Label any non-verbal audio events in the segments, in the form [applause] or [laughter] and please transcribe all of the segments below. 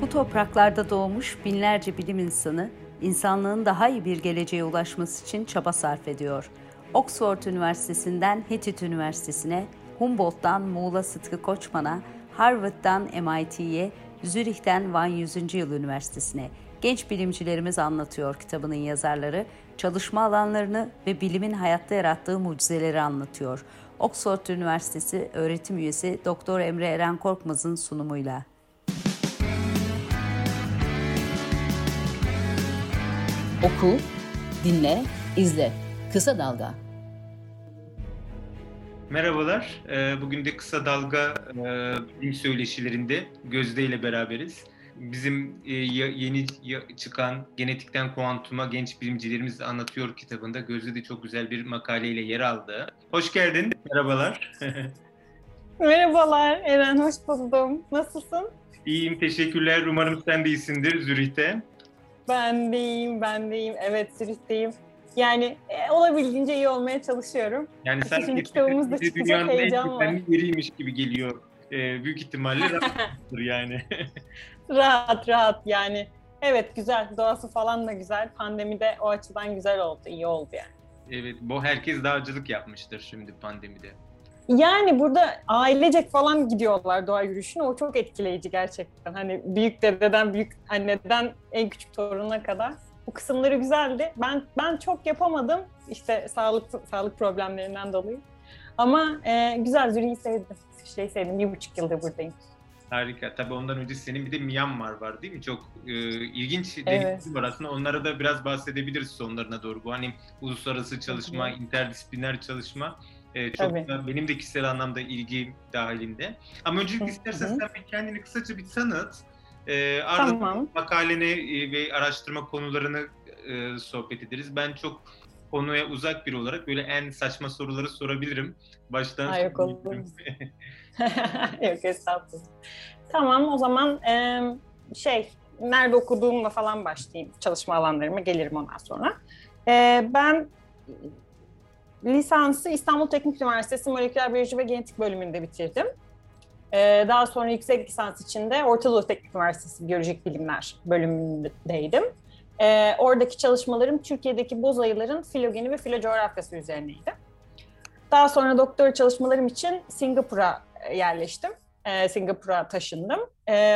Bu topraklarda doğmuş binlerce bilim insanı, insanlığın daha iyi bir geleceğe ulaşması için çaba sarf ediyor. Oxford Üniversitesi'nden Hittit Üniversitesi'ne, Humboldt'tan Muğla Sıtkı Koçman'a, Harvard'dan MIT'ye, Zürih'ten Van 100. Yıl Üniversitesi'ne genç bilimcilerimiz anlatıyor kitabının yazarları, çalışma alanlarını ve bilimin hayatta yarattığı mucizeleri anlatıyor. Oxford Üniversitesi öğretim üyesi Doktor Emre Eren Korkmaz'ın sunumuyla. Oku, dinle, izle. Kısa Dalga. Merhabalar. Ee, bugün de Kısa Dalga e, bilim söyleşilerinde Gözde ile beraberiz. Bizim e, yeni çıkan Genetikten Kuantuma Genç Bilimcilerimiz Anlatıyor kitabında Gözde de çok güzel bir makaleyle yer aldı. Hoş geldin. Merhabalar. [laughs] Merhabalar Eren, hoş buldum. Nasılsın? İyiyim, teşekkürler. Umarım sen de iyisindir Zürih'te. Ben de iyiyim, ben de iyiyim. Evet, Zürih'teyim. Yani e, olabildiğince iyi olmaya çalışıyorum. Yani sen Şimdi kitabımız da çıkacak heyecan var. yeriymiş gibi geliyor. Ee, büyük ihtimalle [laughs] rahattır yani. rahat rahat yani. Evet güzel. Doğası falan da güzel. Pandemide o açıdan güzel oldu. iyi oldu yani. Evet. Bu herkes dağcılık yapmıştır şimdi pandemide. Yani burada ailecek falan gidiyorlar doğa yürüyüşüne. O çok etkileyici gerçekten. Hani büyük dededen büyük anneden en küçük torununa kadar. Bu kısımları güzeldi. Ben ben çok yapamadım. İşte sağlık sağlık problemlerinden dolayı. Ama e, güzel Zürich'i sevdim. Şey sevdim. Bir buçuk yıldır buradayım. Harika. Tabii ondan önce senin bir de Myanmar var değil mi? Çok e, ilginç evet. deneyimler var aslında. Onlara da biraz bahsedebiliriz sonlarına doğru. Bu hani uluslararası çalışma, interdisipliner çalışma e, çok da benim de kişisel anlamda ilgi dahilinde. Ama öncelikle istersen sen bir kendini kısaca bir tanıt. E, ardından tamam. makaleni e, ve araştırma konularını e, sohbet ederiz. Ben çok konuya uzak biri olarak böyle en saçma soruları sorabilirim. Baştan ha, yok olur. [laughs] [laughs] yok estağfurullah. Tamam o zaman e, şey nerede okuduğumla falan başlayayım. Çalışma alanlarıma gelirim ondan sonra. E, ben lisansı İstanbul Teknik Üniversitesi Moleküler Biyoloji ve Genetik bölümünde bitirdim. Ee, daha sonra yüksek lisans için de Orta Doğu Teknik Üniversitesi Biyolojik Bilimler bölümündeydim. Ee, oradaki çalışmalarım Türkiye'deki boz ayıların filogeni ve filocoğrafyası üzerineydi. Daha sonra doktora çalışmalarım için Singapur'a yerleştim. Ee, Singapur'a taşındım.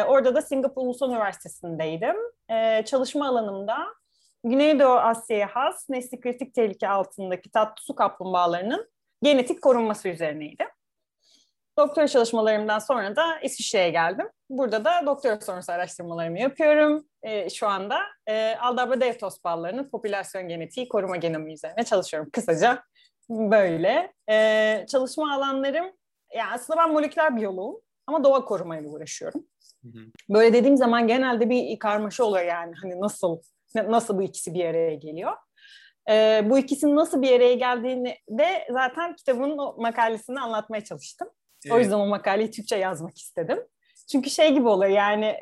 Orada da Singapur Ulusal Üniversitesi'ndeydim. Ee, çalışma alanımda Güneydoğu Asya'ya has nesli kritik tehlike altındaki tatlı su kaplumbağalarının genetik korunması üzerineydi. Doktora çalışmalarımdan sonra da İsviçre'ye geldim. Burada da doktora sonrası araştırmalarımı yapıyorum. Ee, şu anda e, Aldabra devtos ballarının popülasyon genetiği koruma genomu üzerine çalışıyorum. Kısaca böyle. Ee, çalışma alanlarım, yani aslında ben moleküler biyoloğum ama doğa korumayla uğraşıyorum. Böyle dediğim zaman genelde bir karmaşa oluyor yani hani nasıl nasıl bu ikisi bir araya geliyor. E, bu ikisinin nasıl bir araya geldiğini de zaten kitabın o makalesinde anlatmaya çalıştım. Evet. O yüzden o makaleyi Türkçe yazmak istedim. Çünkü şey gibi oluyor yani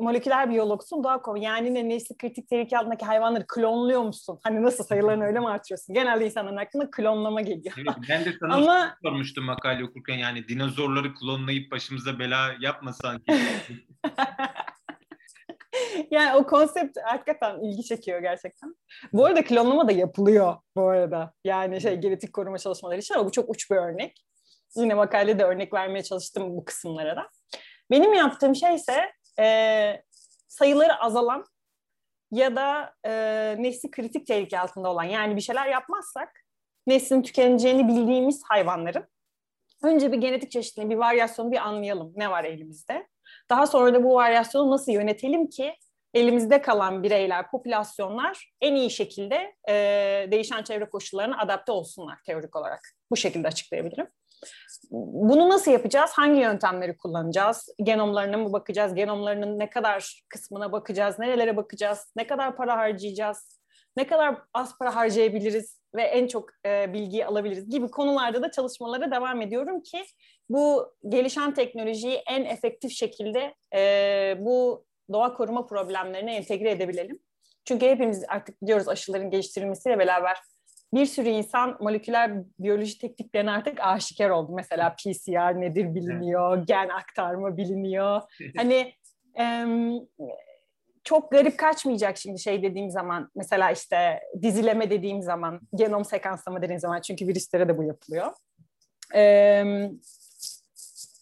moleküler biyologsun doğa koru. Yani ne nesli kritik tehlike altındaki hayvanları klonluyor musun? Hani nasıl sayılarını öyle mi artırıyorsun? Genelde insanların aklına klonlama geliyor. Evet, ben de sana Ama... sormuştum makale okurken yani dinozorları klonlayıp başımıza bela yapmasan. [laughs] [laughs] yani o konsept hakikaten ilgi çekiyor gerçekten. Bu arada klonlama da yapılıyor bu arada. Yani şey genetik koruma çalışmaları için ama bu çok uç bir örnek. Yine makalede örnek vermeye çalıştım bu kısımlara da. Benim yaptığım şey ise e, sayıları azalan ya da e, nesli kritik tehlike altında olan yani bir şeyler yapmazsak neslin tükeneceğini bildiğimiz hayvanların önce bir genetik çeşitliliği, bir varyasyonu bir anlayalım. Ne var elimizde? Daha sonra da bu varyasyonu nasıl yönetelim ki elimizde kalan bireyler, popülasyonlar en iyi şekilde e, değişen çevre koşullarına adapte olsunlar teorik olarak. Bu şekilde açıklayabilirim. Bunu nasıl yapacağız? Hangi yöntemleri kullanacağız? Genomlarına mı bakacağız? Genomlarının ne kadar kısmına bakacağız? Nerelere bakacağız? Ne kadar para harcayacağız? Ne kadar az para harcayabiliriz ve en çok e, bilgiyi alabiliriz gibi konularda da çalışmalara devam ediyorum ki bu gelişen teknolojiyi en efektif şekilde e, bu doğa koruma problemlerine entegre edebilelim. Çünkü hepimiz artık biliyoruz aşıların geliştirilmesiyle beraber bir sürü insan moleküler biyoloji tekniklerine artık aşikar oldu. Mesela PCR nedir biliniyor, gen aktarma biliniyor. [laughs] Hani e, çok garip kaçmayacak şimdi şey dediğim zaman mesela işte dizileme dediğim zaman genom sekanslama dediğim zaman çünkü virüslere de bu yapılıyor. Ee,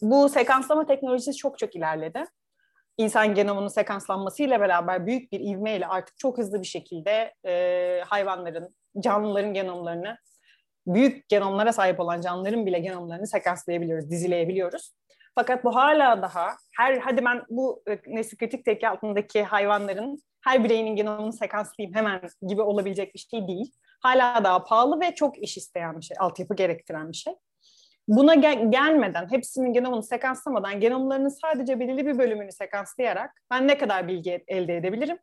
bu sekanslama teknolojisi çok çok ilerledi. İnsan genomunun sekanslanmasıyla beraber büyük bir ivmeyle artık çok hızlı bir şekilde e, hayvanların, canlıların genomlarını, büyük genomlara sahip olan canlıların bile genomlarını sekanslayabiliyoruz, dizileyebiliyoruz. Fakat bu hala daha her hadi ben bu e, nesli kritik teki altındaki hayvanların her bireyinin genomunu sekanslayayım hemen gibi olabilecek bir şey değil. Hala daha pahalı ve çok iş isteyen bir şey, altyapı gerektiren bir şey. Buna gel- gelmeden, hepsinin genomunu sekanslamadan, genomlarının sadece belirli bir bölümünü sekanslayarak ben ne kadar bilgi elde edebilirim?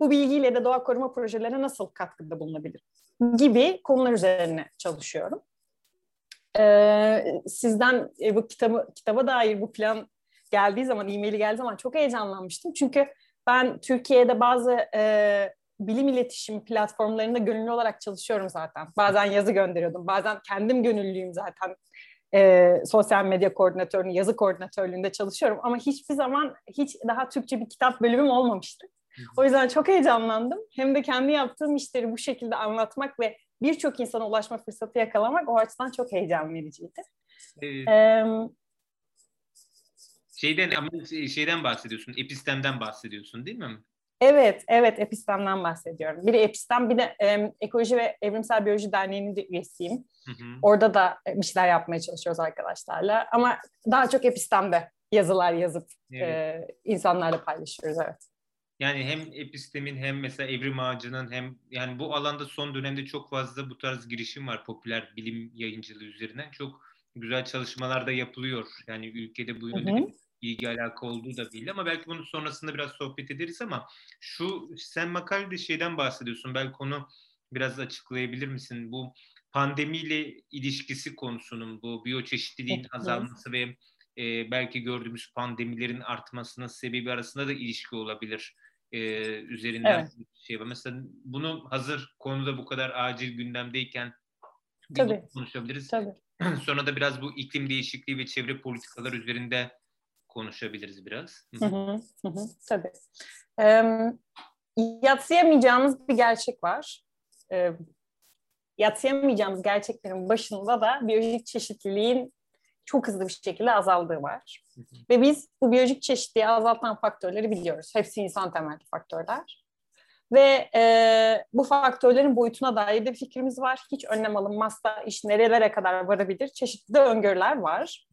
Bu bilgiyle de doğa koruma projelerine nasıl katkıda bulunabilirim? Gibi konular üzerine çalışıyorum. Ee, sizden e, bu kitabı kitaba dair bu plan geldiği zaman, e-maili geldiği zaman çok heyecanlanmıştım. Çünkü ben Türkiye'de bazı e, bilim iletişim platformlarında gönüllü olarak çalışıyorum zaten. Bazen yazı gönderiyordum, bazen kendim gönüllüyüm zaten. E, sosyal medya koordinatörünün, yazı koordinatörlüğünde çalışıyorum. Ama hiçbir zaman hiç daha Türkçe bir kitap bölümüm olmamıştı. O yüzden çok heyecanlandım. Hem de kendi yaptığım işleri bu şekilde anlatmak ve birçok insana ulaşma fırsatı yakalamak o açıdan çok heyecan vericiydi. Evet. Ee, şeyden ama şeyden bahsediyorsun, epistemden bahsediyorsun değil mi? Evet, evet epistemden bahsediyorum. Biri epistem, bir de e, Ekoloji ve Evrimsel Biyoloji Derneği'nin de üyesiyim. Hı hı. Orada da bir şeyler yapmaya çalışıyoruz arkadaşlarla. Ama daha çok epistemde yazılar yazıp evet. e, insanlarla paylaşıyoruz, evet. Yani hem epistemin hem mesela evrim ağacının hem yani bu alanda son dönemde çok fazla bu tarz girişim var popüler bilim yayıncılığı üzerinden. Çok güzel çalışmalar da yapılıyor. Yani ülkede bu yönde ilgi alaka olduğu da değil ama belki bunun sonrasında biraz sohbet ederiz ama şu sen makalede şeyden bahsediyorsun. Belki onu biraz açıklayabilir misin? Bu pandemiyle ilişkisi konusunun bu biyoçeşitliliğin azalması ve e, belki gördüğümüz pandemilerin artmasının sebebi arasında da ilişki olabilir e, üzerinden evet. şey var. Mesela bunu hazır konuda bu kadar acil gündemdeyken Tabii. konuşabiliriz. Tabii. [clears throat] Sonra da biraz bu iklim değişikliği ve çevre politikalar üzerinde konuşabiliriz biraz. Hı hı, hı, hı, tabii. Ee, yatsıyamayacağımız bir gerçek var. Ee, yatsıyamayacağımız gerçeklerin başında da biyolojik çeşitliliğin çok hızlı bir şekilde azaldığı var. Ve biz bu biyolojik çeşitliliği azaltan faktörleri biliyoruz. Hepsi insan temelli faktörler. Ve e, bu faktörlerin boyutuna dair de fikrimiz var. Hiç önlem alınmazsa iş nerelere kadar varabilir? Çeşitli öngörüler var.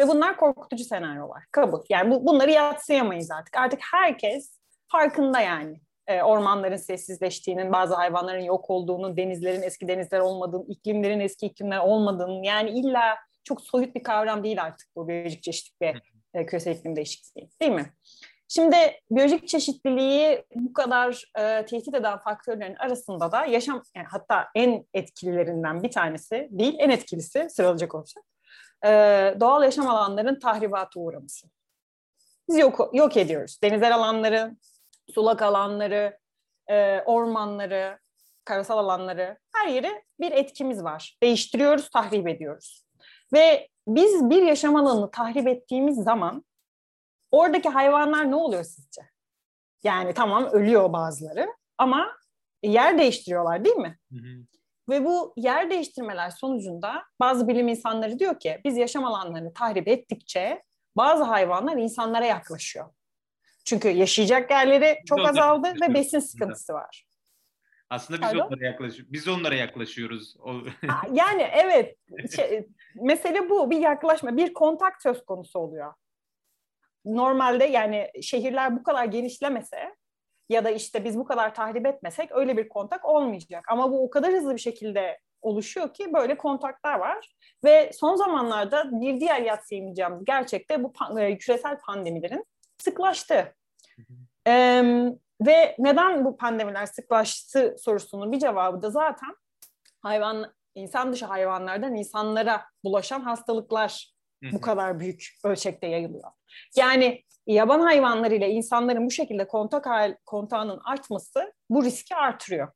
Ve bunlar korkutucu senaryolar. Kabul. Yani bu, bunları yatsıyamayız artık. Artık herkes farkında yani. E, ormanların sessizleştiğinin, bazı hayvanların yok olduğunu, denizlerin eski denizler olmadığını, iklimlerin eski iklimler olmadığını. Yani illa çok soyut bir kavram değil artık bu biyolojik çeşitlilik ve e, küresel iklim değişikliği değil mi? Şimdi biyolojik çeşitliliği bu kadar e, tehdit eden faktörlerin arasında da yaşam yani hatta en etkililerinden bir tanesi değil en etkilisi sıralayacak olursak e, doğal yaşam alanların tahribata uğraması. Biz yok, yok ediyoruz. Denizel alanları, sulak alanları, e, ormanları, karasal alanları her yere bir etkimiz var. Değiştiriyoruz, tahrip ediyoruz. Ve biz bir yaşam alanını tahrip ettiğimiz zaman oradaki hayvanlar ne oluyor sizce? Yani tamam ölüyor bazıları ama yer değiştiriyorlar değil mi? Hı hı. Ve bu yer değiştirmeler sonucunda bazı bilim insanları diyor ki biz yaşam alanlarını tahrip ettikçe bazı hayvanlar insanlara yaklaşıyor. Çünkü yaşayacak yerleri çok azaldı ve besin sıkıntısı var. Aslında biz Pardon? onlara yaklaşıyoruz. Biz onlara yaklaşıyoruz. yani evet. Şey, mesele bu. Bir yaklaşma, bir kontak söz konusu oluyor. Normalde yani şehirler bu kadar genişlemese ya da işte biz bu kadar tahrip etmesek öyle bir kontak olmayacak. Ama bu o kadar hızlı bir şekilde oluşuyor ki böyle kontaklar var. Ve son zamanlarda bir diğer yatsıyamayacağımız gerçekte bu e, küresel pandemilerin sıklaştı. Ee, ve neden bu pandemiler sıklaştı sorusunun bir cevabı da zaten hayvan insan dışı hayvanlardan insanlara bulaşan hastalıklar bu kadar büyük ölçekte yayılıyor. Yani yaban hayvanları ile insanların bu şekilde kontak kontağının artması bu riski artırıyor.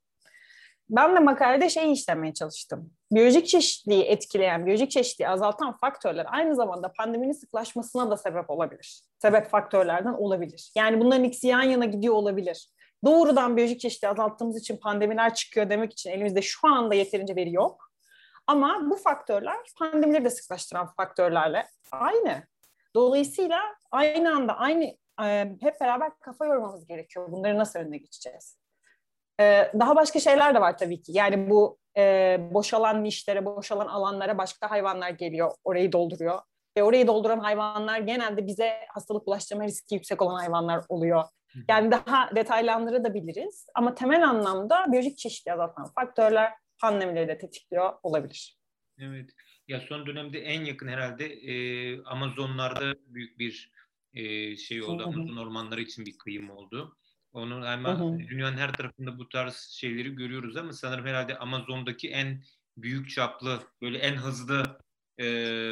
Ben de makalede şeyi işlemeye çalıştım. biyolojik çeşitliliği etkileyen, biyolojik çeşitliliği azaltan faktörler aynı zamanda pandeminin sıklaşmasına da sebep olabilir. Sebep faktörlerden olabilir. Yani bunların ikisi yan yana gidiyor olabilir. Doğrudan biyolojik çeşitliliği azalttığımız için pandemiler çıkıyor demek için elimizde şu anda yeterince veri yok. Ama bu faktörler pandemileri de sıklaştıran faktörlerle aynı. Dolayısıyla aynı anda aynı e, hep beraber kafa yormamız gerekiyor. Bunları nasıl önüne geçeceğiz? E, daha başka şeyler de var tabii ki. Yani bu e, boşalan nişlere, boşalan alanlara başka hayvanlar geliyor, orayı dolduruyor. Ve orayı dolduran hayvanlar genelde bize hastalık bulaştırma riski yüksek olan hayvanlar oluyor. Yani daha detaylandırabiliriz. Ama temel anlamda biyolojik çeşitliliği azaltan faktörler pandemileri de tetikliyor olabilir. Evet. Ya son dönemde en yakın herhalde e, Amazonlarda büyük bir e, şey oldu. Hı hı. Amazon ormanları için bir kıyım oldu. Onu ama hı hı. dünyanın her tarafında bu tarz şeyleri görüyoruz ama sanırım herhalde Amazon'daki en büyük çaplı, böyle en hızlı e,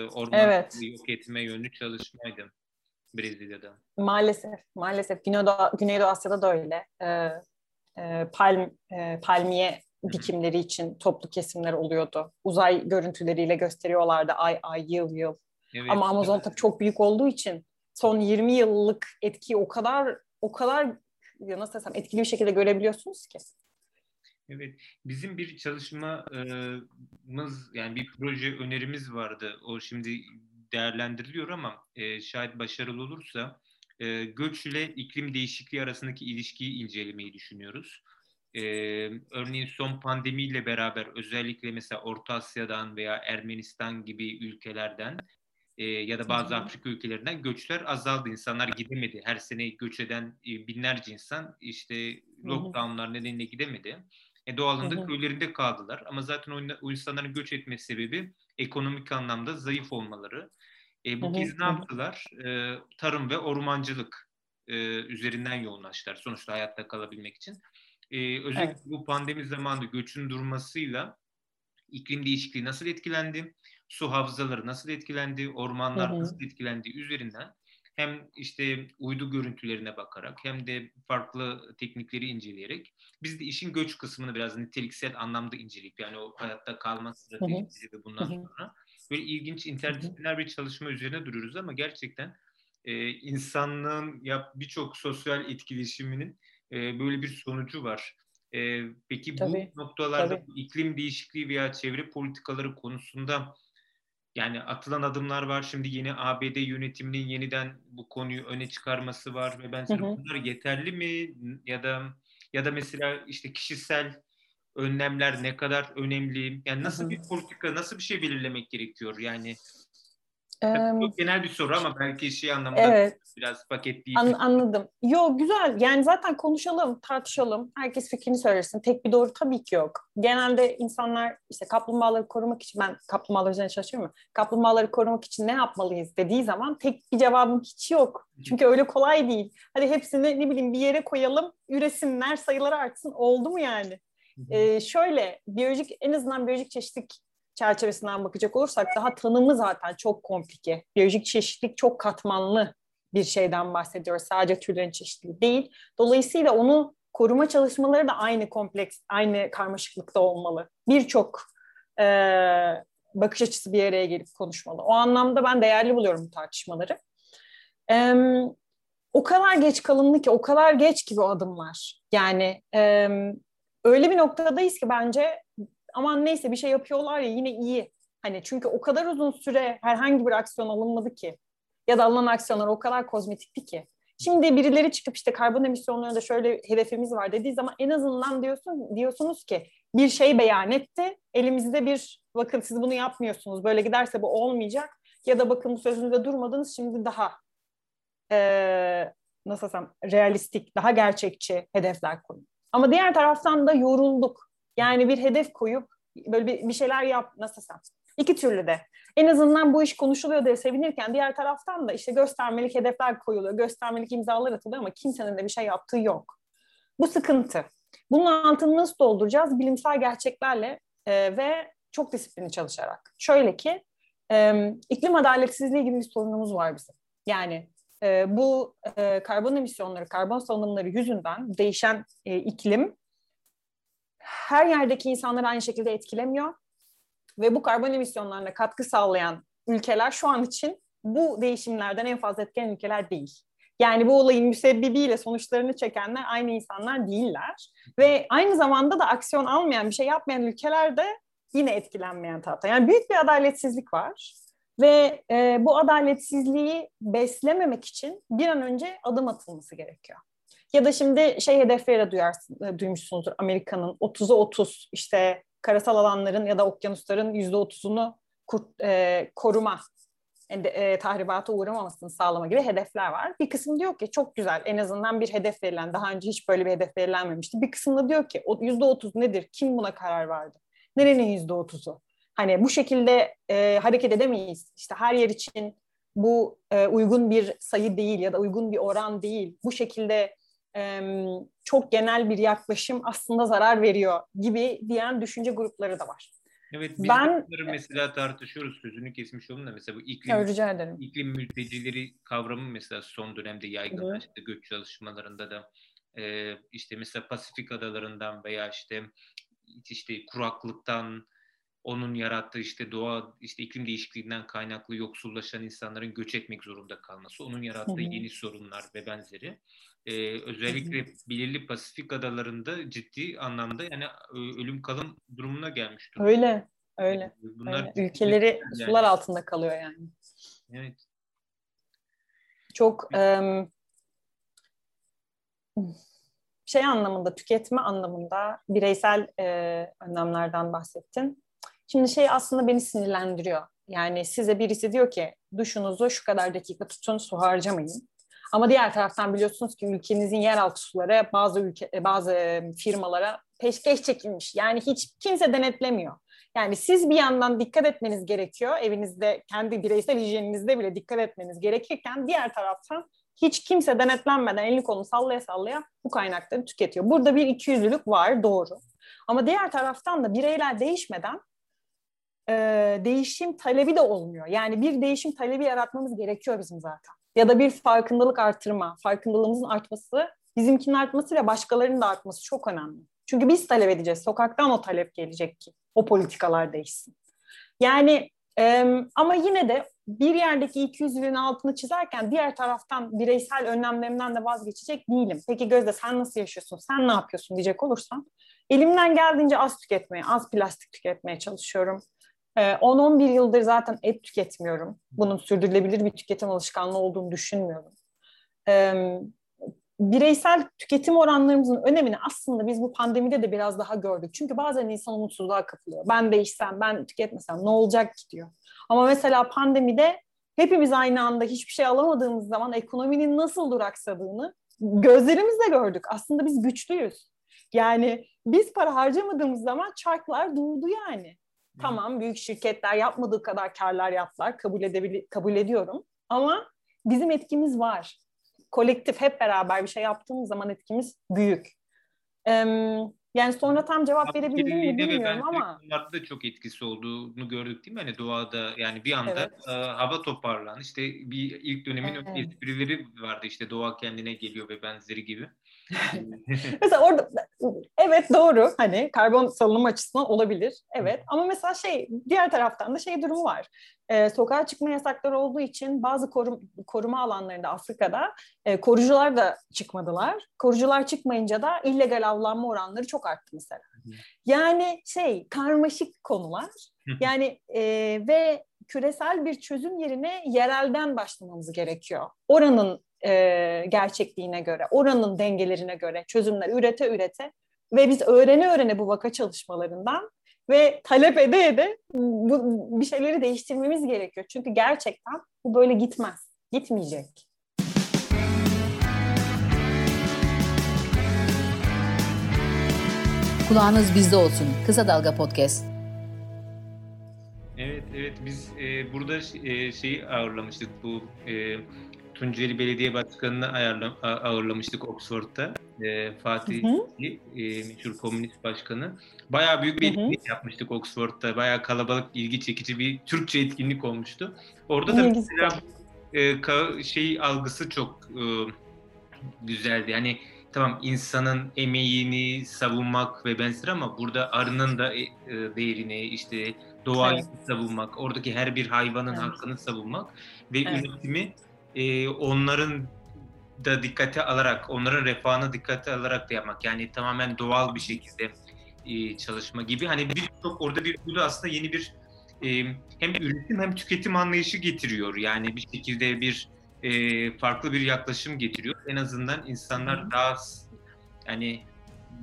orman evet. yok etme yönlü çalışmaydı Brezilya'da. Maalesef, maalesef. Güneydoğu, Güneydoğu Asya'da da öyle. Ee, e, palm, e, palmiye dikimleri için toplu kesimler oluyordu. Uzay görüntüleriyle gösteriyorlardı ay ay yıl yıl. Evet, Ama Amazon tabii çok büyük olduğu için son 20 yıllık etkiyi o kadar o kadar nasıl desem etkili bir şekilde görebiliyorsunuz ki. Evet, bizim bir çalışmamız yani bir proje önerimiz vardı. O şimdi değerlendiriliyor ama e, şayet başarılı olursa e, göç ile iklim değişikliği arasındaki ilişkiyi incelemeyi düşünüyoruz. E, örneğin son pandemiyle beraber özellikle mesela Orta Asya'dan veya Ermenistan gibi ülkelerden e, ya da bazı Afrika ülkelerinden göçler azaldı. İnsanlar gidemedi. Her sene göç eden e, binlerce insan işte lockdownlar nedeniyle gidemedi. E, doğalında köylerinde kaldılar. Ama zaten o, insanların göç etme sebebi ekonomik anlamda zayıf olmaları. E, bu kez ne yaptılar? E, tarım ve ormancılık e, üzerinden yoğunlaştılar. Sonuçta hayatta kalabilmek için. E, özellikle evet. bu pandemi zamanında göçün durmasıyla iklim değişikliği nasıl etkilendi? su havzaları nasıl etkilendi, ormanlar hı hı. nasıl etkilendi üzerinden hem işte uydu görüntülerine bakarak hem de farklı teknikleri inceleyerek biz de işin göç kısmını biraz niteliksel anlamda inceleyip yani o hayatta kalma stratejisi ve bundan sonra böyle ilginç interdisipliner bir çalışma üzerine duruyoruz ama gerçekten e, insanlığın yap birçok sosyal etkileşiminin e, böyle bir sonucu var. E, peki tabii, bu noktalarda tabii. iklim değişikliği veya çevre politikaları konusunda yani atılan adımlar var. Şimdi yeni ABD yönetiminin yeniden bu konuyu öne çıkarması var ve ben bunlar yeterli mi ya da ya da mesela işte kişisel önlemler ne kadar önemli? Yani nasıl bir politika, nasıl bir şey belirlemek gerekiyor? Yani çok genel bir soru ama belki şey anlamında evet. biraz paketleyip. An, anladım. Yo güzel. Yani zaten konuşalım, tartışalım. Herkes fikrini söylesin. Tek bir doğru tabii ki yok. Genelde insanlar işte kaplumbağaları korumak için ben kaplumbağalar üzerine çalışıyorum Kaplumbağaları korumak için ne yapmalıyız dediği zaman tek bir cevabım hiç yok. Çünkü öyle kolay değil. Hadi hepsini ne bileyim bir yere koyalım, üresinler, sayıları artsın. Oldu mu yani? Ee, şöyle biyolojik en azından biyolojik çeşitlik çerçevesinden bakacak olursak daha tanımı zaten çok komplike. Biyolojik çeşitlilik çok katmanlı bir şeyden bahsediyoruz. Sadece türlerin çeşitliliği değil. Dolayısıyla onu koruma çalışmaları da aynı kompleks, aynı karmaşıklıkta olmalı. Birçok e, bakış açısı bir araya gelip konuşmalı. O anlamda ben değerli buluyorum bu tartışmaları. E, o kadar geç kalındı ki, o kadar geç gibi adımlar. Yani e, öyle bir noktadayız ki bence aman neyse bir şey yapıyorlar ya yine iyi. Hani çünkü o kadar uzun süre herhangi bir aksiyon alınmadı ki. Ya da alınan aksiyonlar o kadar kozmetikti ki. Şimdi birileri çıkıp işte karbon emisyonlarında şöyle hedefimiz var dediği zaman en azından diyorsun diyorsunuz ki bir şey beyan etti. Elimizde bir bakın siz bunu yapmıyorsunuz. Böyle giderse bu olmayacak. Ya da bakın sözünüzde durmadınız şimdi daha ee, nasıl desem realistik, daha gerçekçi hedefler koyun. Ama diğer taraftan da yorulduk. Yani bir hedef koyup böyle bir, bir şeyler yap nasıl desem. İki türlü de. En azından bu iş konuşuluyor diye sevinirken diğer taraftan da işte göstermelik hedefler koyuluyor, göstermelik imzalar atılıyor ama kimsenin de bir şey yaptığı yok. Bu sıkıntı. Bunun altını nasıl dolduracağız? Bilimsel gerçeklerle e, ve çok disiplinli çalışarak. Şöyle ki e, iklim adaletsizliği gibi bir sorunumuz var bizim. Yani e, bu e, karbon emisyonları, karbon salınımları yüzünden değişen e, iklim her yerdeki insanları aynı şekilde etkilemiyor. ve bu karbon emisyonlarına katkı sağlayan ülkeler şu an için bu değişimlerden en fazla etkilenen ülkeler değil. Yani bu olayın müsebbibiyle sonuçlarını çekenler aynı insanlar değiller. Ve aynı zamanda da aksiyon almayan, bir şey yapmayan ülkeler de yine etkilenmeyen tarafta. Yani büyük bir adaletsizlik var. Ve e, bu adaletsizliği beslememek için bir an önce adım atılması gerekiyor. Ya da şimdi şey hedefleri duyarsın, e, duymuşsunuzdur Amerika'nın 30'a 30 işte karasal alanların ya da okyanusların %30'unu e, koruma e, tahribata uğramamasını sağlama gibi hedefler var. Bir kısım diyor ki çok güzel en azından bir hedef verilen daha önce hiç böyle bir hedef verilenmemişti. Bir kısım da diyor ki yüzde otuz nedir? Kim buna karar verdi? Nerenin yüzde otuzu? Hani bu şekilde e, hareket edemeyiz. İşte her yer için bu e, uygun bir sayı değil ya da uygun bir oran değil. Bu şekilde e, çok genel bir yaklaşım aslında zarar veriyor gibi diyen düşünce grupları da var. Evet biz ben, mesela tartışıyoruz sözünü kesmiş olun da mesela bu iklim, ederim. iklim mültecileri kavramı mesela son dönemde yaygınlaştı göç çalışmalarında da e, işte mesela Pasifik adalarından veya işte işte kuraklıktan onun yarattığı işte doğa işte iklim değişikliğinden kaynaklı yoksullaşan insanların göç etmek zorunda kalması, onun yarattığı yeni sorunlar ve benzeri. Ee, özellikle belirli Pasifik adalarında ciddi anlamda yani ölüm kalım durumuna gelmiş durumda. Öyle, öyle. Bunlar öyle. ülkeleri yani. sular altında kalıyor yani. Evet. Çok evet. Um, şey anlamında, tüketme anlamında bireysel e, önlemlerden bahsettin. Şimdi şey aslında beni sinirlendiriyor. Yani size birisi diyor ki duşunuzu şu kadar dakika tutun, su harcamayın. Ama diğer taraftan biliyorsunuz ki ülkenizin yeraltı suları bazı ülke bazı firmalara peşkeş çekilmiş. Yani hiç kimse denetlemiyor. Yani siz bir yandan dikkat etmeniz gerekiyor. Evinizde kendi bireysel hijyeninizde bile dikkat etmeniz gerekirken diğer taraftan hiç kimse denetlenmeden elini kolunu sallaya sallaya bu kaynakları tüketiyor. Burada bir ikiyüzlülük var doğru. Ama diğer taraftan da bireyler değişmeden e, değişim talebi de olmuyor. Yani bir değişim talebi yaratmamız gerekiyor bizim zaten. Ya da bir farkındalık artırma, farkındalığımızın artması, bizimkinin artması ve başkalarının da artması çok önemli. Çünkü biz talep edeceğiz. Sokaktan o talep gelecek ki o politikalar değişsin. Yani e, ama yine de bir yerdeki 200'lüğün altını çizerken diğer taraftan bireysel önlemlerimden de vazgeçecek değilim. Peki Gözde sen nasıl yaşıyorsun? Sen ne yapıyorsun diyecek olursan elimden geldiğince az tüketmeye, az plastik tüketmeye çalışıyorum. 10-11 ee, yıldır zaten et tüketmiyorum. Bunun sürdürülebilir bir tüketim alışkanlığı olduğunu düşünmüyorum. Ee, bireysel tüketim oranlarımızın önemini aslında biz bu pandemide de biraz daha gördük. Çünkü bazen insan umutsuzluğa kapılıyor. Ben değişsem, ben tüketmesem ne olacak ki diyor. Ama mesela pandemide hepimiz aynı anda hiçbir şey alamadığımız zaman ekonominin nasıl duraksadığını gözlerimizle gördük. Aslında biz güçlüyüz. Yani biz para harcamadığımız zaman çarklar durdu yani. Tamam büyük şirketler yapmadığı kadar karlar yaptılar. Kabul, edebil kabul ediyorum. Ama bizim etkimiz var. Kolektif hep beraber bir şey yaptığımız zaman etkimiz büyük. Ee, yani sonra tam cevap verebildim mi bilmiyorum ama. Bunlarda da çok etkisi olduğunu gördük değil mi? Hani doğada yani bir anda evet. e, hava toparlan. İşte bir ilk dönemin evet. esprileri vardı işte doğa kendine geliyor ve benzeri gibi. Mesela orada evet doğru. Hani karbon salınım açısından olabilir. Evet. Ama mesela şey diğer taraftan da şey durumu var. Ee, sokağa çıkma yasakları olduğu için bazı korum, koruma alanlarında Afrika'da e, korucular da çıkmadılar. Korucular çıkmayınca da illegal avlanma oranları çok arttı mesela. Yani şey karmaşık konular. Yani e, ve küresel bir çözüm yerine yerelden başlamamız gerekiyor. Oranın e, gerçekliğine göre, oranın dengelerine göre çözümler ürete ürete ve biz öğrene öğrene bu vaka çalışmalarından ve talep ede ede bu, bir şeyleri değiştirmemiz gerekiyor. Çünkü gerçekten bu böyle gitmez, gitmeyecek. Kulağınız bizde olsun. Kısa Dalga Podcast. Evet, evet biz e, burada e, şeyi ağırlamıştık bu e, Tunceli Belediye Başkanı'nı ayarla, ağırlamıştık Oxford'da. E, Fatih E, meşhur komünist başkanı. Bayağı büyük bir etkinlik hı hı. yapmıştık Oxford'da. Bayağı kalabalık, ilgi çekici bir Türkçe etkinlik olmuştu. Orada da mesela e, ka, şey algısı çok e, güzeldi. Yani tamam insanın emeğini savunmak ve benzer ama burada arının da e, değerini işte doğayı evet. savunmak, oradaki her bir hayvanın evet. hakkını savunmak ve evet. üretimi e, onların da dikkate alarak, onların refahını dikkate alarak da yapmak. Yani tamamen doğal bir şekilde e, çalışma gibi. Hani birçok orada bir bu da aslında yeni bir e, hem üretim hem tüketim anlayışı getiriyor. Yani bir şekilde bir e, farklı bir yaklaşım getiriyor. En azından insanlar daha yani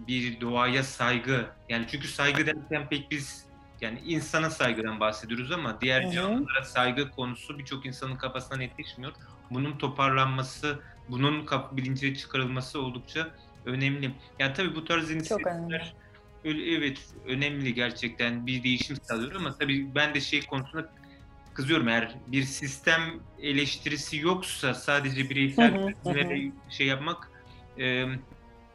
bir doğaya saygı yani çünkü saygı derken pek biz yani insana saygıdan bahsediyoruz ama diğer canlılara saygı konusu birçok insanın kafasına netleşmiyor. Bunun toparlanması, bunun bilincine çıkarılması oldukça önemli. Yani tabii bu tarz inisiyatifler evet önemli gerçekten bir değişim sağlıyor ama tabii ben de şey konusunda kızıyorum. Eğer bir sistem eleştirisi yoksa sadece bireysel şey yapmak e,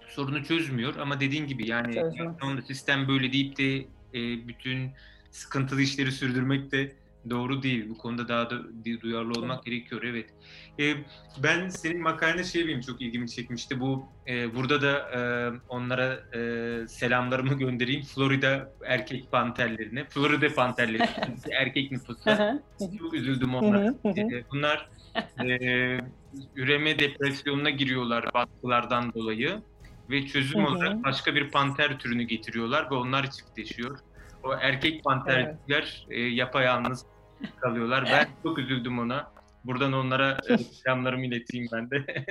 sorunu çözmüyor. Ama dediğin gibi yani sonunda sistem böyle deyip de e, bütün sıkıntılı işleri sürdürmek de doğru değil. Bu konuda daha da duyarlı olmak gerekiyor. Evet. E, ben senin makalene şey benim çok ilgimi çekmişti. Bu e, burada da e, onlara e, selamlarımı göndereyim. Florida erkek panterlerine. Florida panterleri [laughs] erkek nüfusu. çok üzüldüm onlara. e, bunlar e, üreme depresyonuna giriyorlar baskılardan dolayı ve çözüm olarak başka bir panter türünü getiriyorlar ve onlar çiftleşiyor. O erkek panterler evet. e, yapayalnız kalıyorlar. Ben çok üzüldüm ona. Buradan onlara e, [laughs] selamlarımı ileteyim ben de. [laughs]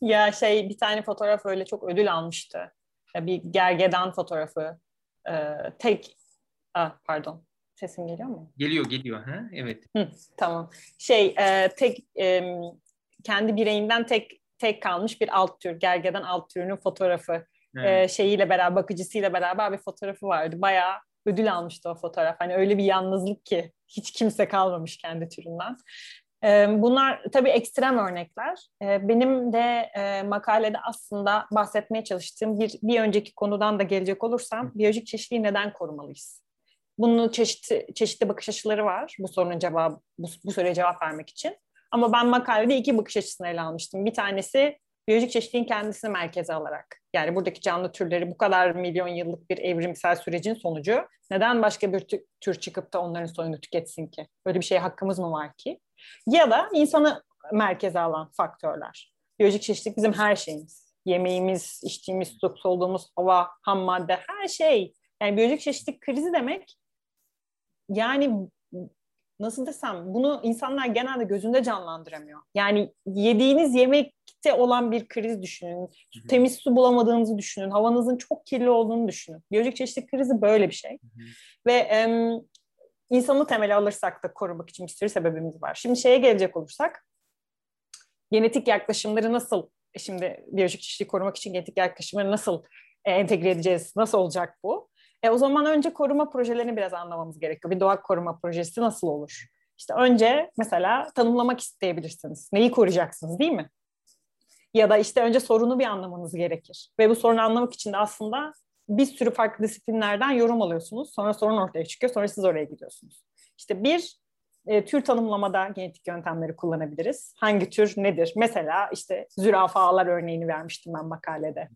ya şey bir tane fotoğraf öyle çok ödül almıştı. Ya bir gergedan fotoğrafı. Ee, tek ah, pardon sesim geliyor mu? Geliyor geliyor ha evet. Hı, tamam. Şey e, tek e, kendi bireyinden tek tek kalmış bir alt tür, gergedan alt türünün fotoğrafı evet. e, şeyiyle beraber, bakıcısıyla beraber bir fotoğrafı vardı. Bayağı ödül almıştı o fotoğraf. Hani öyle bir yalnızlık ki hiç kimse kalmamış kendi türünden. Bunlar tabii ekstrem örnekler. Benim de makalede aslında bahsetmeye çalıştığım bir, bir önceki konudan da gelecek olursam biyolojik çeşitliliği neden korumalıyız? Bunun çeşitli, çeşitli bakış açıları var bu sorunun cevabı, bu, bu soruya cevap vermek için. Ama ben makalede iki bakış açısını ele almıştım. Bir tanesi biyolojik çeşitliliğin kendisini merkeze alarak. Yani buradaki canlı türleri bu kadar milyon yıllık bir evrimsel sürecin sonucu neden başka bir tür çıkıp da onların soyunu tüketsin ki? Böyle bir şeye hakkımız mı var ki? Ya da insanı merkeze alan faktörler. Biyolojik çeşitlilik bizim her şeyimiz. Yemeğimiz, içtiğimiz su, soluduğumuz hava, ham madde, her şey. Yani biyolojik çeşitlilik krizi demek yani nasıl desem bunu insanlar genelde gözünde canlandıramıyor. Yani yediğiniz yemekte olan bir kriz düşünün. Hı-hı. Temiz su bulamadığınızı düşünün. Havanızın çok kirli olduğunu düşünün. Biyolojik çeşitlilik krizi böyle bir şey. Hı-hı. Ve e, insanı temeli alırsak da korumak için bir sürü sebebimiz var. Şimdi şeye gelecek olursak genetik yaklaşımları nasıl şimdi biyolojik çeşitliliği korumak için genetik yaklaşımları nasıl e, entegre edeceğiz? Nasıl olacak bu? E, o zaman önce koruma projelerini biraz anlamamız gerekiyor. Bir doğa koruma projesi nasıl olur? İşte önce mesela tanımlamak isteyebilirsiniz. Neyi koruyacaksınız değil mi? Ya da işte önce sorunu bir anlamanız gerekir. Ve bu sorunu anlamak için de aslında bir sürü farklı disiplinlerden yorum alıyorsunuz. Sonra sorun ortaya çıkıyor. Sonra siz oraya gidiyorsunuz. İşte bir e, tür tanımlamada genetik yöntemleri kullanabiliriz. Hangi tür nedir? Mesela işte zürafalar örneğini vermiştim ben makalede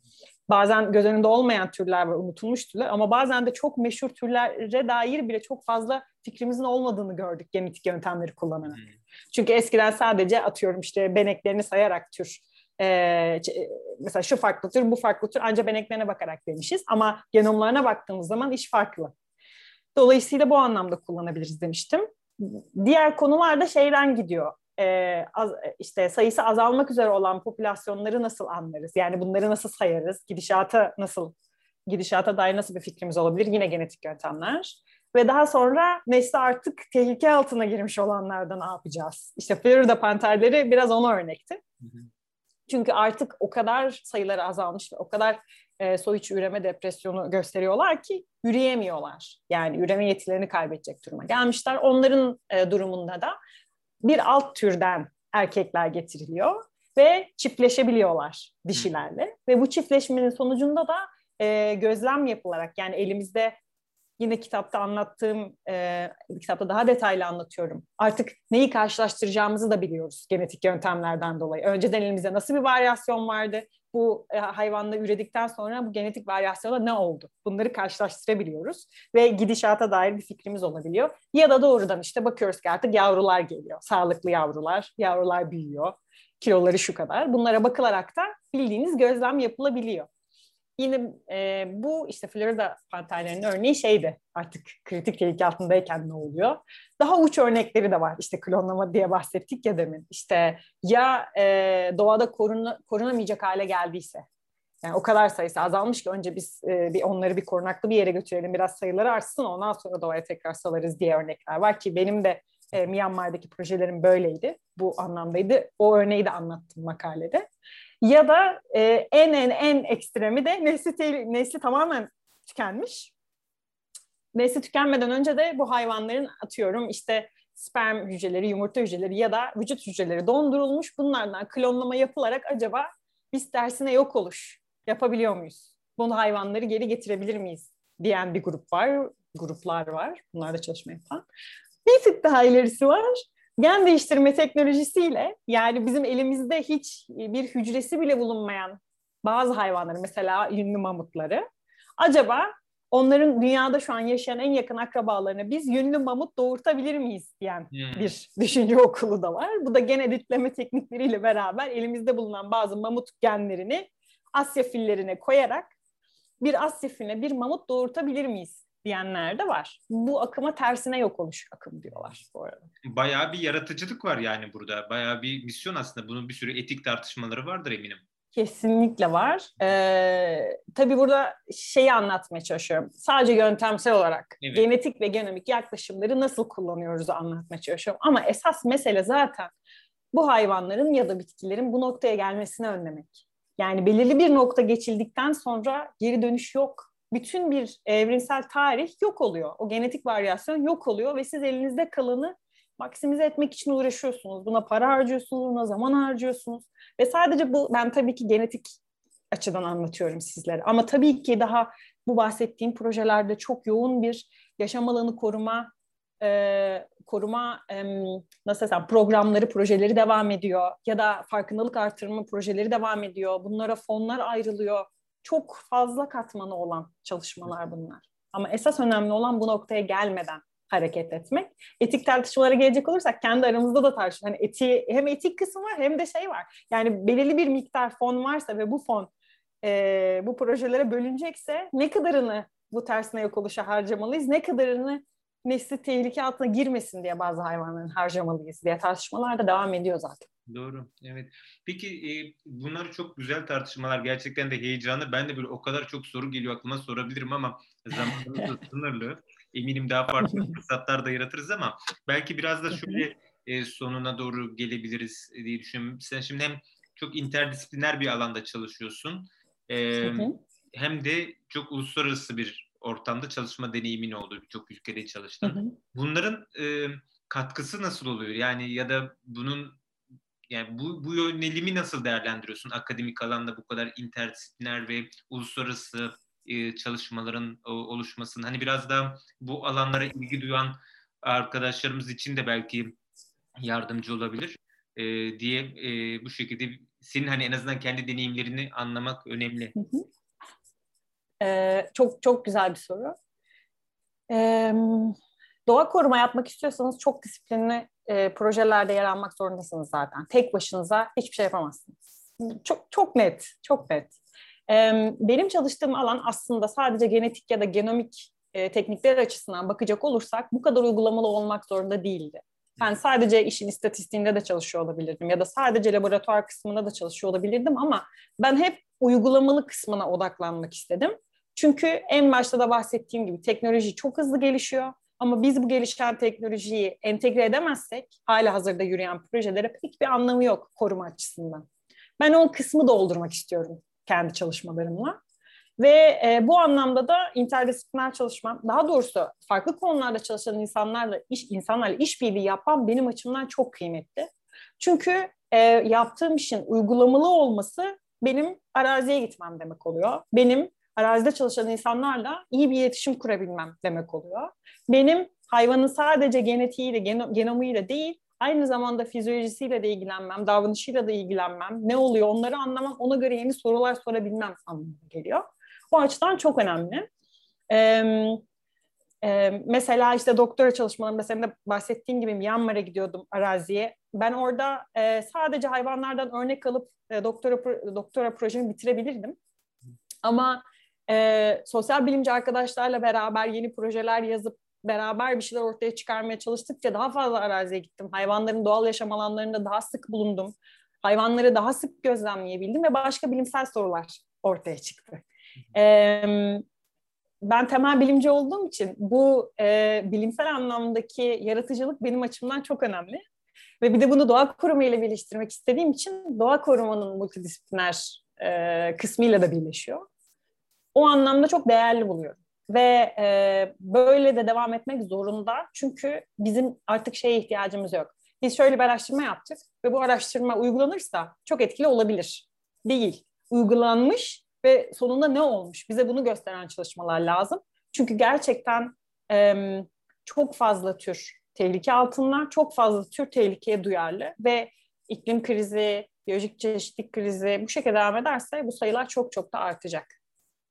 bazen göz önünde olmayan türler var, unutulmuş türler ama bazen de çok meşhur türlere dair bile çok fazla fikrimizin olmadığını gördük genetik yöntemleri kullanarak. Hmm. Çünkü eskiden sadece atıyorum işte beneklerini sayarak tür ee, mesela şu farklı tür, bu farklı tür ancak beneklerine bakarak demişiz ama genomlarına baktığımız zaman iş farklı. Dolayısıyla bu anlamda kullanabiliriz demiştim. Diğer konularda şeyden gidiyor e, az, işte sayısı azalmak üzere olan popülasyonları nasıl anlarız? Yani bunları nasıl sayarız? Gidişata nasıl gidişata dair nasıl bir fikrimiz olabilir? Yine genetik yöntemler. Ve daha sonra nesli artık tehlike altına girmiş olanlarda ne yapacağız? İşte Florida panterleri biraz ona örnekti. Hı hı. Çünkü artık o kadar sayıları azalmış ve o kadar e, soy içi üreme depresyonu gösteriyorlar ki yürüyemiyorlar. Yani üreme yetilerini kaybedecek duruma gelmişler. Onların e, durumunda da bir alt türden erkekler getiriliyor ve çiftleşebiliyorlar dişilerle. Ve bu çiftleşmenin sonucunda da e, gözlem yapılarak yani elimizde yine kitapta anlattığım, e, kitapta daha detaylı anlatıyorum. Artık neyi karşılaştıracağımızı da biliyoruz genetik yöntemlerden dolayı. Önceden elimizde nasıl bir varyasyon vardı? Bu e, hayvanla üredikten sonra bu genetik varyasyona ne oldu? Bunları karşılaştırabiliyoruz ve gidişata dair bir fikrimiz olabiliyor. Ya da doğrudan işte bakıyoruz ki artık yavrular geliyor. Sağlıklı yavrular, yavrular büyüyor. Kiloları şu kadar. Bunlara bakılarak da bildiğiniz gözlem yapılabiliyor. Yine e, bu işte Florida panterlerinin örneği şeydi artık kritik tehlike altındayken ne oluyor? Daha uç örnekleri de var. İşte klonlama diye bahsettik ya demin. İşte ya e, doğada koruna, korunamayacak hale geldiyse yani o kadar sayısı azalmış ki önce biz e, bir onları bir korunaklı bir yere götürelim biraz sayıları artsın ondan sonra doğaya tekrar salarız diye örnekler var ki benim de e, Myanmar'daki projelerim böyleydi. Bu anlamdaydı. O örneği de anlattım makalede. Ya da e, en en en ekstremi de nesli, nesli tamamen tükenmiş. Nesli tükenmeden önce de bu hayvanların atıyorum işte sperm hücreleri, yumurta hücreleri ya da vücut hücreleri dondurulmuş. Bunlardan klonlama yapılarak acaba biz tersine yok oluş yapabiliyor muyuz? Bunu hayvanları geri getirebilir miyiz diyen bir grup var, gruplar var. Bunlar da çalışma yapan. Bir tık daha ilerisi var gen değiştirme teknolojisiyle yani bizim elimizde hiç bir hücresi bile bulunmayan bazı hayvanları mesela yünlü mamutları acaba onların dünyada şu an yaşayan en yakın akrabalarına biz yünlü mamut doğurtabilir miyiz diyen hmm. bir düşünce okulu da var. Bu da gen editleme teknikleriyle beraber elimizde bulunan bazı mamut genlerini Asya fillerine koyarak bir Asya filine bir mamut doğurtabilir miyiz diyenler de var. Bu akıma tersine yok oluş akım diyorlar bu arada. Bayağı bir yaratıcılık var yani burada. Bayağı bir misyon aslında. Bunun bir sürü etik tartışmaları vardır eminim. Kesinlikle var. Ee, tabii burada şeyi anlatmaya çalışıyorum. Sadece yöntemsel olarak evet. genetik ve genomik yaklaşımları nasıl kullanıyoruz anlatmaya çalışıyorum. Ama esas mesele zaten bu hayvanların ya da bitkilerin bu noktaya gelmesini önlemek. Yani belirli bir nokta geçildikten sonra geri dönüş yok bütün bir evrimsel tarih yok oluyor. O genetik varyasyon yok oluyor ve siz elinizde kalanı maksimize etmek için uğraşıyorsunuz. Buna para harcıyorsunuz, buna zaman harcıyorsunuz. Ve sadece bu, ben tabii ki genetik açıdan anlatıyorum sizlere. Ama tabii ki daha bu bahsettiğim projelerde çok yoğun bir yaşam alanı koruma, e, koruma e, nasıl desem programları, projeleri devam ediyor. Ya da farkındalık artırma projeleri devam ediyor. Bunlara fonlar ayrılıyor çok fazla katmanı olan çalışmalar bunlar. Ama esas önemli olan bu noktaya gelmeden hareket etmek. Etik tartışmalara gelecek olursak kendi aramızda da tartış. Hani eti, hem etik kısmı var hem de şey var. Yani belirli bir miktar fon varsa ve bu fon e, bu projelere bölünecekse ne kadarını bu tersine yok oluşa harcamalıyız, ne kadarını nesli tehlike altına girmesin diye bazı hayvanların harcamalıyız diye tartışmalar da devam ediyor zaten. Doğru. Evet. Peki e, bunlar çok güzel tartışmalar. Gerçekten de heyecanlı. Ben de böyle o kadar çok soru geliyor aklıma sorabilirim ama zamanımız [laughs] sınırlı. Eminim daha farklı [laughs] fırsatlar da yaratırız ama belki biraz da şöyle e, sonuna doğru gelebiliriz diye düşünüyorum. Sen şimdi hem çok interdisipliner bir alanda çalışıyorsun. E, hem de çok uluslararası bir ortamda çalışma deneyimin oldu. Birçok ülkede çalıştın. Bunların e, katkısı nasıl oluyor? Yani ya da bunun yani bu, bu yönelimi nasıl değerlendiriyorsun? Akademik alanda bu kadar interdisipliner ve uluslararası e, çalışmaların o, oluşmasının hani biraz da bu alanlara ilgi duyan arkadaşlarımız için de belki yardımcı olabilir e, diye e, bu şekilde senin hani en azından kendi deneyimlerini anlamak önemli. Hı hı. Ee, çok çok güzel bir soru. Ee, doğa koruma yapmak istiyorsanız çok disiplinli e, projelerde yer almak zorundasınız zaten. Tek başınıza hiçbir şey yapamazsınız. Çok çok net, çok net. E, benim çalıştığım alan aslında sadece genetik ya da genomik e, teknikler açısından bakacak olursak bu kadar uygulamalı olmak zorunda değildi. Ben sadece işin istatistiğinde de çalışıyor olabilirdim ya da sadece laboratuvar kısmında da çalışıyor olabilirdim ama ben hep uygulamalı kısmına odaklanmak istedim. Çünkü en başta da bahsettiğim gibi teknoloji çok hızlı gelişiyor ama biz bu gelişen teknolojiyi entegre edemezsek hala hazırda yürüyen projelere pek bir anlamı yok koruma açısından. Ben o kısmı doldurmak istiyorum kendi çalışmalarımla. Ve e, bu anlamda da interdisipliner çalışmam, daha doğrusu farklı konularda çalışan insanlarla iş insanlarla işbirliği yapmam benim açımdan çok kıymetli. Çünkü e, yaptığım işin uygulamalı olması benim araziye gitmem demek oluyor. Benim arazide çalışan insanlarla iyi bir iletişim kurabilmem demek oluyor. Benim hayvanın sadece genetiğiyle, gen genomuyla değil, aynı zamanda fizyolojisiyle de ilgilenmem, davranışıyla da ilgilenmem, ne oluyor onları anlamam, ona göre yeni sorular sorabilmem anlamına geliyor. Bu açıdan çok önemli. Ee, e, mesela işte doktora çalışmalarımda senin de bahsettiğin gibi Myanmar'a gidiyordum araziye. Ben orada e, sadece hayvanlardan örnek alıp e, doktora doktora projemi bitirebilirdim. Ama e, sosyal bilimci arkadaşlarla beraber yeni projeler yazıp beraber bir şeyler ortaya çıkarmaya çalıştıkça daha fazla araziye gittim. Hayvanların doğal yaşam alanlarında daha sık bulundum. Hayvanları daha sık gözlemleyebildim ve başka bilimsel sorular ortaya çıktı. Ee, ben temel bilimci olduğum için bu e, bilimsel anlamdaki yaratıcılık benim açımdan çok önemli. Ve bir de bunu doğa korumu ile birleştirmek istediğim için doğa korumanın multidisipliner e, kısmıyla da birleşiyor. O anlamda çok değerli buluyorum. Ve e, böyle de devam etmek zorunda. Çünkü bizim artık şeye ihtiyacımız yok. Biz şöyle bir araştırma yaptık ve bu araştırma uygulanırsa çok etkili olabilir. Değil. Uygulanmış ve sonunda ne olmuş? Bize bunu gösteren çalışmalar lazım. Çünkü gerçekten e, çok fazla tür tehlike altında, çok fazla tür tehlikeye duyarlı ve iklim krizi, biyolojik çeşitlilik krizi bu şekilde devam ederse bu sayılar çok çok da artacak.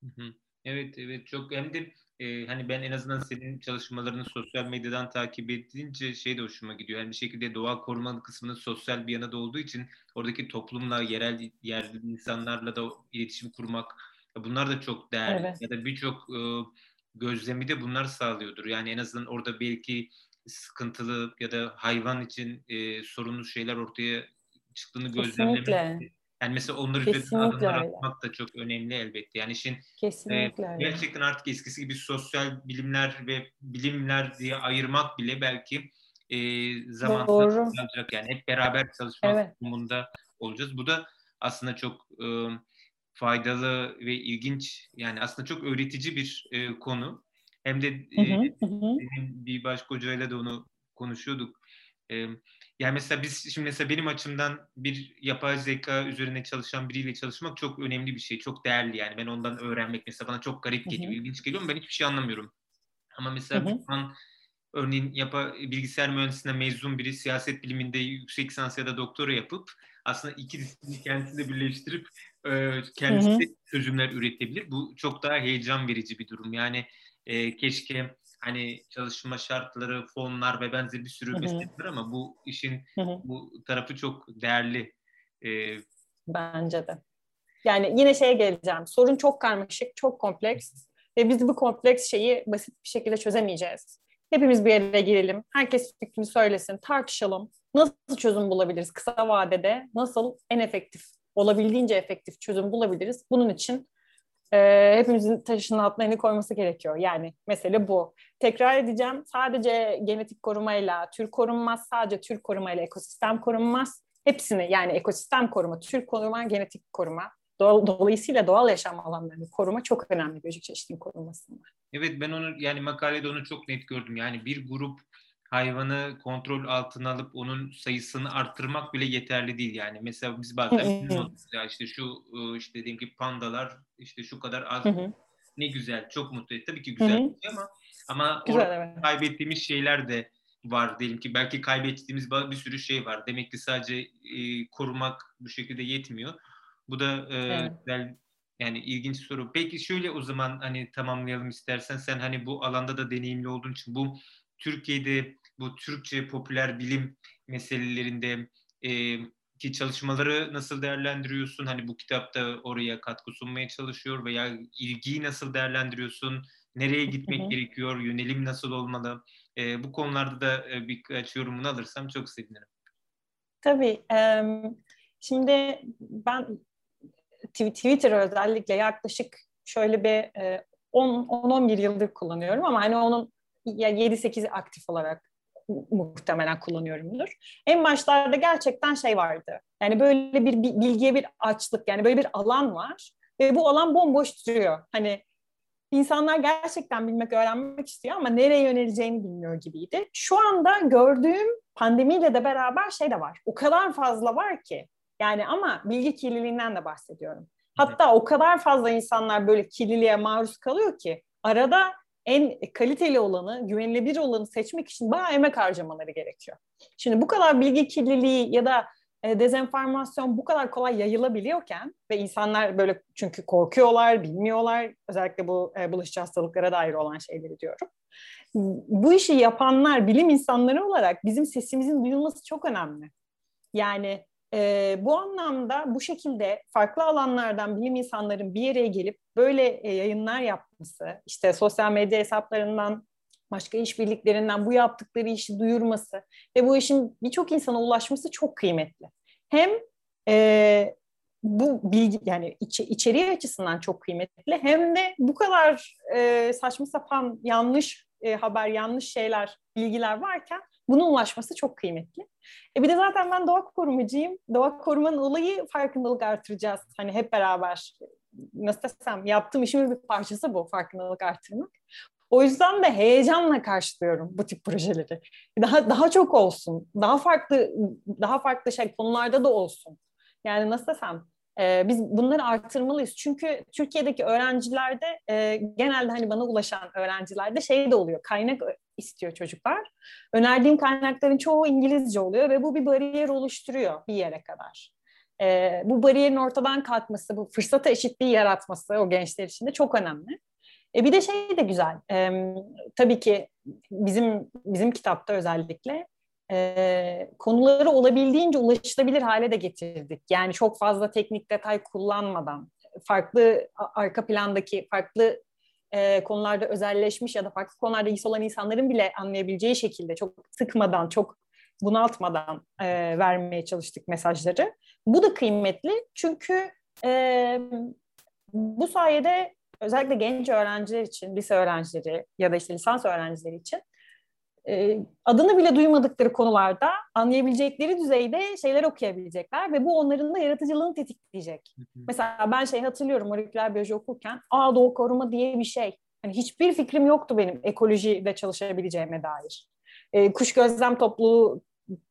Hı hı. Evet evet çok hem de e, hani ben en azından senin çalışmalarını sosyal medyadan takip edince şey de hoşuma gidiyor. Yani bir şekilde doğa koruma kısmının sosyal bir yana da olduğu için oradaki toplumla, yerel yerli insanlarla da iletişim kurmak bunlar da çok değerli. Evet. Ya da birçok e, gözlemi de bunlar sağlıyordur. Yani en azından orada belki sıkıntılı ya da hayvan için e, sorunlu şeyler ortaya çıktığını gözlemlemek yani mesela onları üzerinden adımlar atmak da çok önemli elbette. Yani işin Kesinlikle e, gerçekten artık eskisi gibi sosyal bilimler ve bilimler diye ayırmak bile belki e, zamanla olacak. Yani hep beraber çalışmak evet. durumunda olacağız. Bu da aslında çok e, faydalı ve ilginç yani aslında çok öğretici bir e, konu. Hem de e, hı hı, hı. bir başka hocayla da onu konuşuyorduk. E, yani mesela biz şimdi mesela benim açımdan bir yapay zeka üzerine çalışan biriyle çalışmak çok önemli bir şey. Çok değerli yani. Ben ondan öğrenmek mesela bana çok garip geliyor, Hı-hı. ilginç geliyor ama ben hiçbir şey anlamıyorum. Ama mesela Hı-hı. şu an örneğin yapa, bilgisayar mühendisliğine mezun biri siyaset biliminde yüksek lisans ya da doktora yapıp aslında iki disiplini kendisinde birleştirip e, kendisi çözümler üretebilir. Bu çok daha heyecan verici bir durum. Yani e, keşke hani çalışma şartları, fonlar ve benzeri bir sürü meseleler ama bu işin Hı-hı. bu tarafı çok değerli. Ee, Bence de. Yani yine şeye geleceğim. Sorun çok karmaşık, çok kompleks ve biz bu kompleks şeyi basit bir şekilde çözemeyeceğiz. Hepimiz bir yere girelim, herkes fikrini söylesin, tartışalım. Nasıl çözüm bulabiliriz kısa vadede? Nasıl en efektif, olabildiğince efektif çözüm bulabiliriz? Bunun için e, hepimizin taşının altına elini koyması gerekiyor. Yani mesele bu. Tekrar edeceğim. Sadece genetik korumayla tür korunmaz. Sadece tür korumayla ekosistem korunmaz. Hepsini yani ekosistem koruma, tür koruma, genetik koruma. Dolayısıyla doğal yaşam alanlarını koruma çok önemli biyolojik çeşitliliğin korunmasında. Evet ben onu yani makalede onu çok net gördüm. Yani bir grup hayvanı kontrol altına alıp onun sayısını arttırmak bile yeterli değil yani. Mesela biz bazen ya işte şu işte diyelim ki pandalar işte şu kadar az ne güzel çok mutlu et. Tabii ki güzel şey ama ama güzel, evet. kaybettiğimiz şeyler de var diyelim ki belki kaybettiğimiz bir sürü şey var. Demek ki sadece e, korumak bu şekilde yetmiyor. Bu da e, evet. güzel yani ilginç soru. Peki şöyle o zaman hani tamamlayalım istersen. Sen hani bu alanda da deneyimli olduğun için bu Türkiye'de bu Türkçe popüler bilim meselelerinde e, ki çalışmaları nasıl değerlendiriyorsun? Hani bu kitapta oraya katkı sunmaya çalışıyor veya ilgiyi nasıl değerlendiriyorsun? Nereye gitmek hı hı. gerekiyor? Yönelim nasıl olmalı? E, bu konularda da e, birkaç yorumunu alırsam çok sevinirim. Tabii. E, şimdi ben Twitter özellikle yaklaşık şöyle bir e, 10-11 yıldır kullanıyorum ama hani onun ya 7-8 aktif olarak muhtemelen kullanıyorumdur. En başlarda gerçekten şey vardı. Yani böyle bir bilgiye bir açlık yani böyle bir alan var ve bu alan bomboş duruyor. Hani insanlar gerçekten bilmek, öğrenmek istiyor ama nereye yöneleceğini bilmiyor gibiydi. Şu anda gördüğüm pandemiyle de beraber şey de var. O kadar fazla var ki. Yani ama bilgi kirliliğinden de bahsediyorum. Hatta o kadar fazla insanlar böyle kirliliğe maruz kalıyor ki arada en kaliteli olanı, güvenilebilir olanı seçmek için bayağı emek harcamaları gerekiyor. Şimdi bu kadar bilgi kirliliği ya da e, dezenformasyon bu kadar kolay yayılabiliyorken ve insanlar böyle çünkü korkuyorlar, bilmiyorlar. Özellikle bu e, bulaşıcı hastalıklara dair olan şeyleri diyorum. Bu işi yapanlar, bilim insanları olarak bizim sesimizin duyulması çok önemli. Yani e, bu anlamda bu şekilde farklı alanlardan bilim insanların bir yere gelip böyle e, yayınlar yapması, işte sosyal medya hesaplarından, başka işbirliklerinden bu yaptıkları işi duyurması ve bu işin birçok insana ulaşması çok kıymetli. Hem e, bu bilgi yani iç, içeriği açısından çok kıymetli hem de bu kadar e, saçma sapan yanlış e, haber, yanlış şeyler, bilgiler varken bunun ulaşması çok kıymetli. E bir de zaten ben doğa korumacıyım. Doğa korumanın olayı farkındalık artıracağız. Hani hep beraber nasıl desem yaptığım işimin bir parçası bu farkındalık artırmak. O yüzden de heyecanla karşılıyorum bu tip projeleri. Daha daha çok olsun, daha farklı daha farklı şey konularda da olsun. Yani nasıl desem e, biz bunları arttırmalıyız. Çünkü Türkiye'deki öğrencilerde e, genelde hani bana ulaşan öğrencilerde şey de oluyor. Kaynak istiyor çocuklar. Önerdiğim kaynakların çoğu İngilizce oluyor ve bu bir bariyer oluşturuyor bir yere kadar. E, bu bariyerin ortadan kalkması, bu fırsata eşitliği yaratması o gençler için de çok önemli. E bir de şey de güzel. E, tabii ki bizim bizim kitapta özellikle e, konuları olabildiğince ulaşılabilir hale de getirdik. Yani çok fazla teknik detay kullanmadan, farklı arka plandaki farklı e, konularda özelleşmiş ya da farklı konularda ilgisi olan insanların bile anlayabileceği şekilde çok sıkmadan, çok bunaltmadan e, vermeye çalıştık mesajları. Bu da kıymetli çünkü e, bu sayede özellikle genç öğrenciler için, lise öğrencileri ya da işte lisans öğrencileri için adını bile duymadıkları konularda anlayabilecekleri düzeyde şeyler okuyabilecekler ve bu onların da yaratıcılığını tetikleyecek. Mesela ben şey hatırlıyorum moleküler biyoloji okurken aa doğu koruma diye bir şey. Hani hiçbir fikrim yoktu benim ekolojide çalışabileceğime dair. E, kuş gözlem topluluğu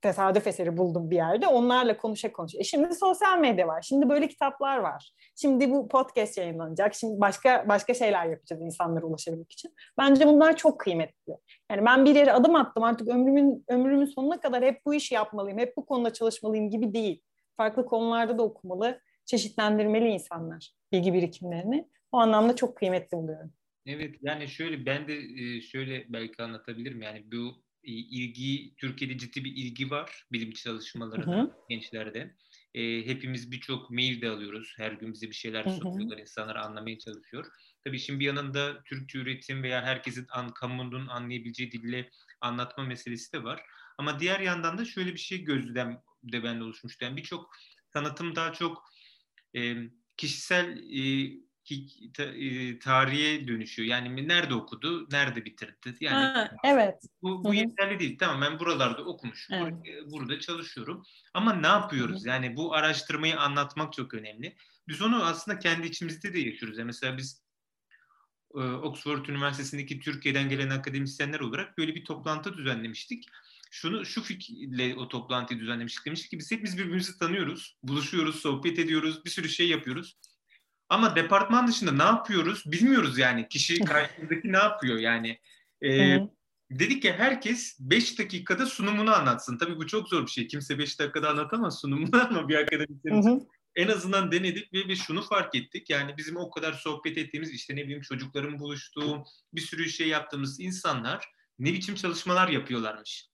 tesadüf eseri buldum bir yerde. Onlarla konuşa konuşa. E şimdi sosyal medya var. Şimdi böyle kitaplar var. Şimdi bu podcast yayınlanacak. Şimdi başka başka şeyler yapacağız insanlara ulaşabilmek için. Bence bunlar çok kıymetli. Yani ben bir yere adım attım artık ömrümün ömrümün sonuna kadar hep bu işi yapmalıyım, hep bu konuda çalışmalıyım gibi değil. Farklı konularda da okumalı, çeşitlendirmeli insanlar bilgi birikimlerini. O anlamda çok kıymetli buluyorum. Evet yani şöyle ben de e, şöyle belki anlatabilirim yani bu ilgi Türkiye'de ciddi bir ilgi var bilim çalışmalarına gençlerde. E, hepimiz birçok mail de alıyoruz. Her gün bize bir şeyler soruyorlar. insanlar anlamaya çalışıyor. Tabii şimdi bir yanında Türkçe üretim veya herkesin an, kamunun anlayabileceği dille anlatma meselesi de var. Ama diğer yandan da şöyle bir şey gözlem de bende oluşmuştu. Yani birçok sanatım daha çok e, kişisel e, e, tarihe dönüşüyor. Yani nerede okudu, nerede bitirdi. Yani ha, evet. Bu, bu yeterli değil. Tamam ben buralarda okumuşum, evet. burada çalışıyorum. Ama ne yapıyoruz? Yani bu araştırmayı anlatmak çok önemli. Biz onu aslında kendi içimizde de yaşıyoruz. Yani mesela biz e, Oxford Üniversitesi'ndeki Türkiye'den gelen akademisyenler olarak böyle bir toplantı düzenlemiştik. Şunu şu fikirle o toplantıyı düzenlemiştik. Demiştik ki biz hepimiz birbirimizi tanıyoruz, buluşuyoruz, sohbet ediyoruz, bir sürü şey yapıyoruz. Ama departman dışında ne yapıyoruz bilmiyoruz yani. Kişi [laughs] karşımızdaki ne yapıyor yani. E, dedik ki herkes 5 dakikada sunumunu anlatsın. Tabii bu çok zor bir şey. Kimse 5 dakikada anlatamaz sunumunu [laughs] ama bir akademisyen en azından denedik ve, ve şunu fark ettik. Yani bizim o kadar sohbet ettiğimiz işte ne bileyim çocukların buluştuğu bir sürü şey yaptığımız insanlar ne biçim çalışmalar yapıyorlarmış.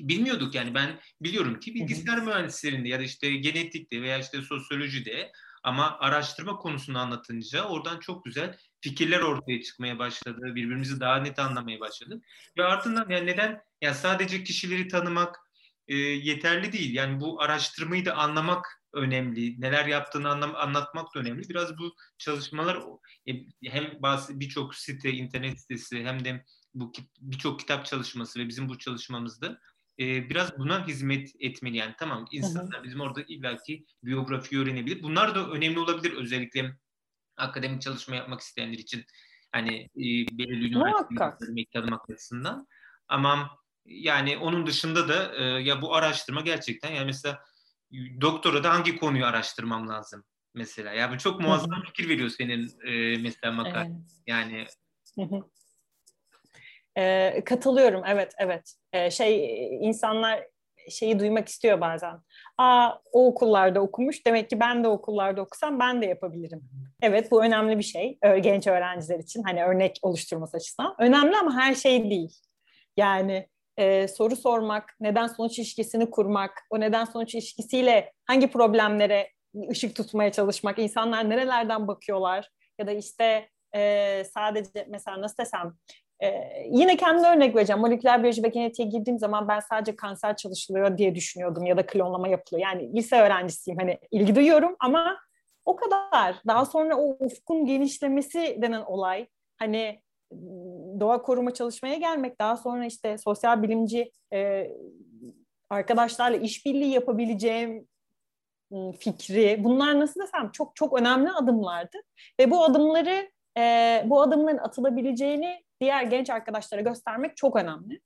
Bilmiyorduk yani ben biliyorum ki bilgisayar mühendislerinde ya da işte genetikte veya işte sosyolojide ama araştırma konusunu anlatınca oradan çok güzel fikirler ortaya çıkmaya başladı. Birbirimizi daha net anlamaya başladık. Ve ardından yani neden yani sadece kişileri tanımak e, yeterli değil. Yani bu araştırmayı da anlamak önemli. Neler yaptığını anlam anlatmak da önemli. Biraz bu çalışmalar e, hem birçok site, internet sitesi hem de bu birçok kitap çalışması ve bizim bu çalışmamızda e, biraz buna hizmet etmeli. Yani tamam insanlar hı hı. bizim orada illaki biyografi öğrenebilir. Bunlar da önemli olabilir özellikle akademik çalışma yapmak isteyenler için. Hani e, belirli üniversiteleri tanımak açısından. Ama yani onun dışında da e, ya bu araştırma gerçekten yani mesela doktora da hangi konuyu araştırmam lazım? mesela. Ya bu çok muazzam fikir veriyor senin e, mesela makale. Evet. Yani e, katılıyorum evet evet. E, şey insanlar şeyi duymak istiyor bazen. Aa o okullarda okumuş demek ki ben de okullarda okusam ben de yapabilirim. Evet bu önemli bir şey genç öğrenciler için hani örnek oluşturması açısından. Önemli ama her şey değil. Yani e, soru sormak, neden sonuç ilişkisini kurmak, o neden sonuç ilişkisiyle hangi problemlere ışık tutmaya çalışmak, insanlar nerelerden bakıyorlar ya da işte e, sadece mesela nasıl desem e, yine kendi örnek vereceğim. Moleküler biyoloji ve genetiğe girdiğim zaman ben sadece kanser çalışılıyor diye düşünüyordum ya da klonlama yapılıyor. Yani lise öğrencisiyim hani ilgi duyuyorum ama o kadar. Daha sonra o ufkun genişlemesi denen olay hani doğa koruma çalışmaya gelmek daha sonra işte sosyal bilimci e, arkadaşlarla işbirliği yapabileceğim fikri bunlar nasıl desem çok çok önemli adımlardı ve bu adımları e, bu adımların atılabileceğini diğer genç arkadaşlara göstermek çok önemli.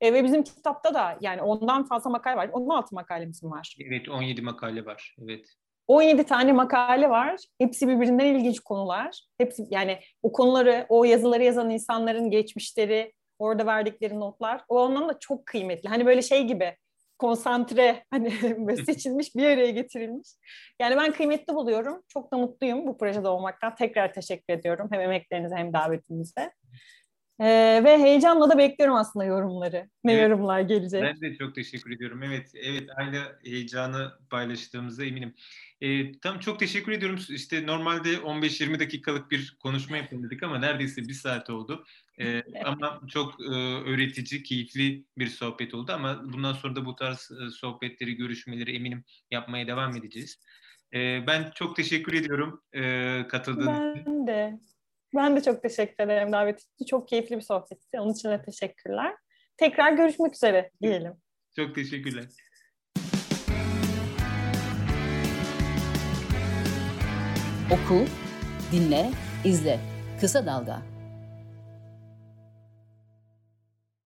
E, ve bizim kitapta da yani ondan fazla makale var. 16 makalemiz var. Evet 17 makale var. Evet. 17 tane makale var. Hepsi birbirinden ilginç konular. Hepsi yani o konuları, o yazıları yazan insanların geçmişleri, orada verdikleri notlar o anlamda çok kıymetli. Hani böyle şey gibi konsantre hani [laughs] seçilmiş bir araya getirilmiş. Yani ben kıymetli buluyorum. Çok da mutluyum bu projede olmaktan. Tekrar teşekkür ediyorum hem emeklerinize hem davetinize. Ee, ve heyecanla da bekliyorum aslında yorumları. Ne evet, yorumlar gelecek. Ben de çok teşekkür ediyorum. Evet, evet aynı heyecanı paylaştığımıza eminim. Ee, tam çok teşekkür ediyorum. İşte normalde 15-20 dakikalık bir konuşma yapalım dedik ama neredeyse bir saat oldu. Ee, ama çok e, öğretici, keyifli bir sohbet oldu ama bundan sonra da bu tarz e, sohbetleri, görüşmeleri eminim yapmaya devam edeceğiz. Ee, ben çok teşekkür ediyorum e, katıldığınız için. Ben de. Ben de çok teşekkür ederim davet için. Çok keyifli bir sohbetti. Onun için de teşekkürler. Tekrar görüşmek üzere diyelim. Çok teşekkürler. Oku, dinle, izle. Kısa Dalga.